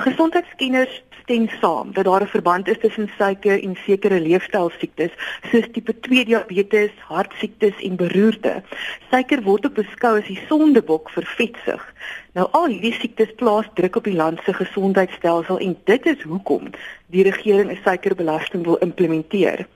Gesondheidskenners stem saam dat daar 'n verband is tussen suiker en sekere leefstylsiektes soos tipe 2 diabetes, hartsiektes en beroerte. Suiker word ook beskou as die sondebok vir vetsug. Nou al hierdie siektes plaas druk op die land se gesondheidstelsel en dit is hoekom die regering 'n suikerbelasting wil implementeer.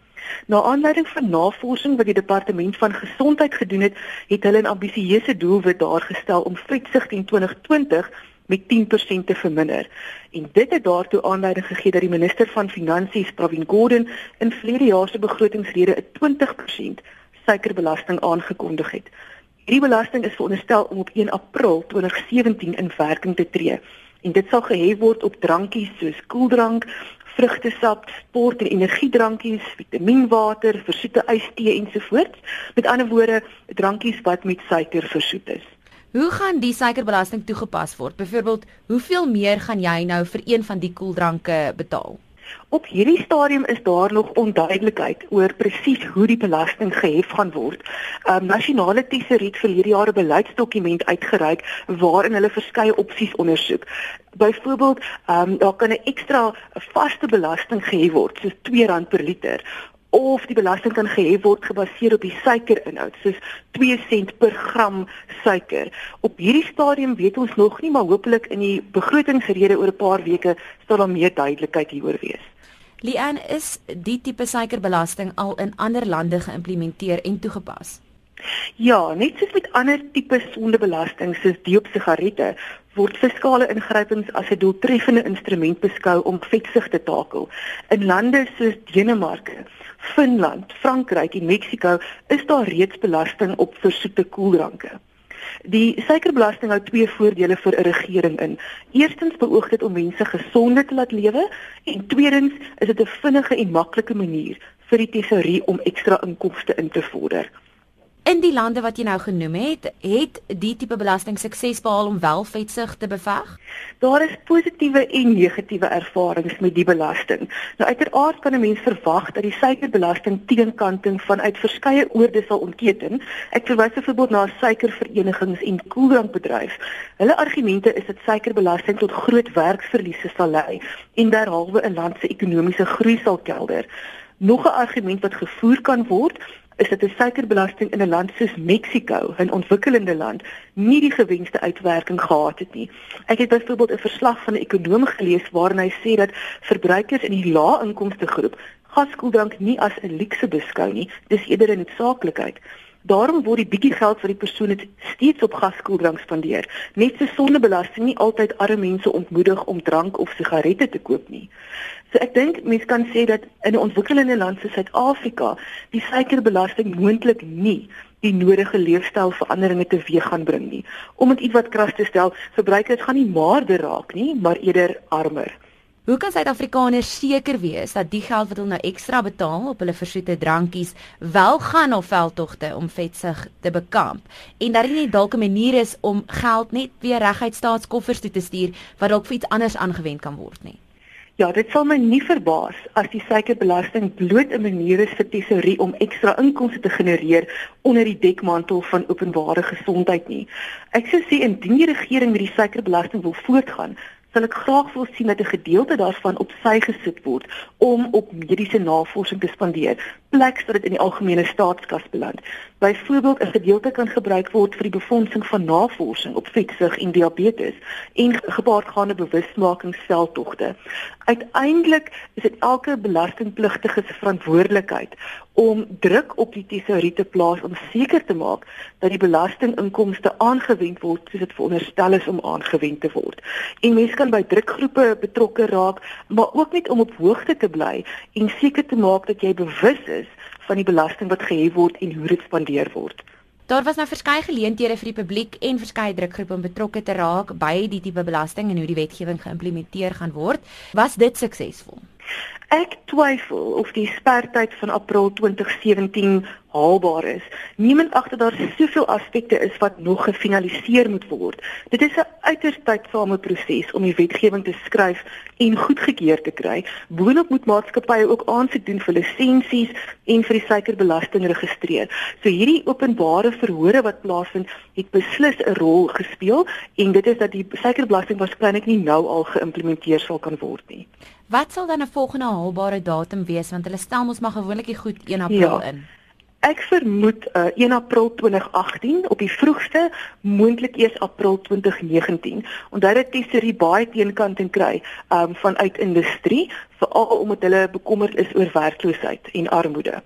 Na aanleiding van navorsing wat die departement van gesondheid gedoen het, het hulle 'n ambisieuse doelwit daar gestel om vetsug teen 2020 met 10% te verminder. En dit het daartoe aanleiding gegee dat die minister van Finansies, Pravin Gordhan, in vlede jaar se begrotingsrede 'n 20% suikerbelasting aangekondig het. Hierdie belasting is veronderstel om op 1 April 2017 in werking te tree en dit sal gehef word op drankies soos koeldrank, vrugtesap, sport en energiedrankies, vitamienwater, versoete ystee ensovoorts. Met ander woorde, drankies wat met suiker versoet is. Hoe gaan die suikerbelasting toegepas word? Byvoorbeeld, hoeveel meer gaan jy nou vir een van die koeldranke betaal? Op hierdie stadium is daar nog onduidelikheid oor presies hoe die belasting gehef gaan word. 'n um, Nasionale tesoriet vir hierdie jaar 'n beleidsdokument uitgereik waarin hulle verskeie opsies ondersoek. Byvoorbeeld, um, daar kan 'n ekstra vaste belasting gehef word, soos R2 per liter of die belasting kan gehef word gebaseer op die suikerinhoud soos 2 sent per gram suiker. Op hierdie stadium weet ons nog nie, maar hopelik in die begrotingsrede oor 'n paar weke sal daar meer duidelikheid hieroor wees. Lian is die tipe suikerbelasting al in ander lande geïmplementeer en toegepas. Ja, net soos met ander tipe sondebelasting soos die op sigarette word fiskale ingrypings as 'n doeltreffende instrument beskou om vetsug te takel. In lande soos Denemarke Finland, Frankryk en Mexiko is daar reeds belasting op versoete koeldranke. Die suikerbelasting hou twee voordele vir 'n regering in. Eerstens beoog dit om mense gesonder te laat lewe en tweedens is dit 'n vinnige en maklike manier vir die tesourier om ekstra inkomste in te vorder. In die lande wat jy nou genoem het, het die tipe belasting sukses behaal om welvetsig te beveg? Daar is positiewe en negatiewe ervarings met die belasting. Nou uiteraard kan 'n mens verwag dat die suikerbelasting teenkanting vanuit verskeie oorde sal ontketen. Ek verwys byvoorbeeld na suikerverenigings en koeldrankbedryf. Hulle argumente is dat suikerbelasting tot groot werksverliese sal lei en derhalwe 'n land se ekonomiese groei sal kelder. Nog 'n argument wat gevoer kan word is dit 'n suikerbelasting in 'n land soos Mexiko, 'n ontwikkelende land, nie die gewenste uitwerking gehad het nie. Ek het byvoorbeeld 'n verslag van 'n ekonom gelees waarin hy sê dat verbruikers in die lae-inkomste groep gaskoeldrank nie as 'n luukse beskou nie, dis eerder 'n noodsaaklikheid. Daarom word die bietjie geld vir die persoon net steeds op gaskoeldrank spandeer. Net so sondebelasting nie altyd arme mense ontmoedig om drank of sigarette te koop nie. So ek dink mense kan sê dat in 'n ontwikkelende land soos Suid-Afrika die suikerbelasting moontlik nie die nodige leefstylveranderinge teweeg gaan bring nie. Om dit ietwat kras te stel, verbruikers gaan nie maarder raak nie, maar eerder armer. Hoe kan Suid-Afrikaners seker wees dat die geld wat hulle nou ekstra betaal op hulle versoete drankies wel gaan na veldtogte om vetsig te bekamp en dat dit nie dalk 'n manier is om geld net weer reguit staatskoffers toe te stuur wat dalk vir iets anders aangewend kan word nie? Ja, dit sal my nie verbaas as die suikerbelasting bloot 'n manier is vir tesourier om ekstra inkomste te genereer onder die dekmantel van openbare gesondheid nie. Ek sou sê indien die regering met die suikerbelasting wil voortgaan, sal ek graag wil sien dat 'n gedeelte daarvan op sy gesit word om op mediese navorsing te spandeer, plek sodat dit in die algemene staatskas beland. Byvoorbeeld 'n gedeelte kan gebruik word vir die befondsing van navorsing op vetsug en diabetes en gepaardgaande bewusmakingsveldtogte. Uiteindelik is dit elke belastingpligtige se verantwoordelikheid om druk op die tesourier te plaas om seker te maak dat die belastinginkomste aangewend word soos dit veronderstel is om aangewend te word. En mense kan by drukgroepe betrokke raak, maar ook net om op hoogte te bly en seker te maak dat jy bewus is van die belasting wat gehef word en hoe dit spandeer word. Daar was nou verskeie geleenthede vir die publiek en verskeie drukgroepe om betrokke te raak by die tipe belasting en hoe die wetgewing geïmplementeer gaan word. Was dit suksesvol? Ek twyfel of die spertyd van April 2017 haalbaar is. Niemand agter daar soveel aspekte is wat nog gefinaliseer moet word. Dit is 'n uiters tydsame proses om die wetgewing te skryf en goedgekeur te kry. Boonop moet maatskappye ook aansoek doen vir lisensies en vir die suikerbelasting registreer. So hierdie openbare verhore wat plaasvind, het beslis 'n rol gespeel en dit is dat die suikerbelasting waarskynlik nie nou al geïmplementeer sal kan word nie. Wat sal dan 'n volgende haalbare datum wees want hulle stel mos maar gewoonlik goed 1 April ja. in. Ek vermoed uh, 1 April 2018 op die vroegste, moontlik eers April 2019. Onthou dat tesorie baie teenkant en kry um, vanuit industrie, veral omdat hulle bekommerd is oor werkloosheid en armoede.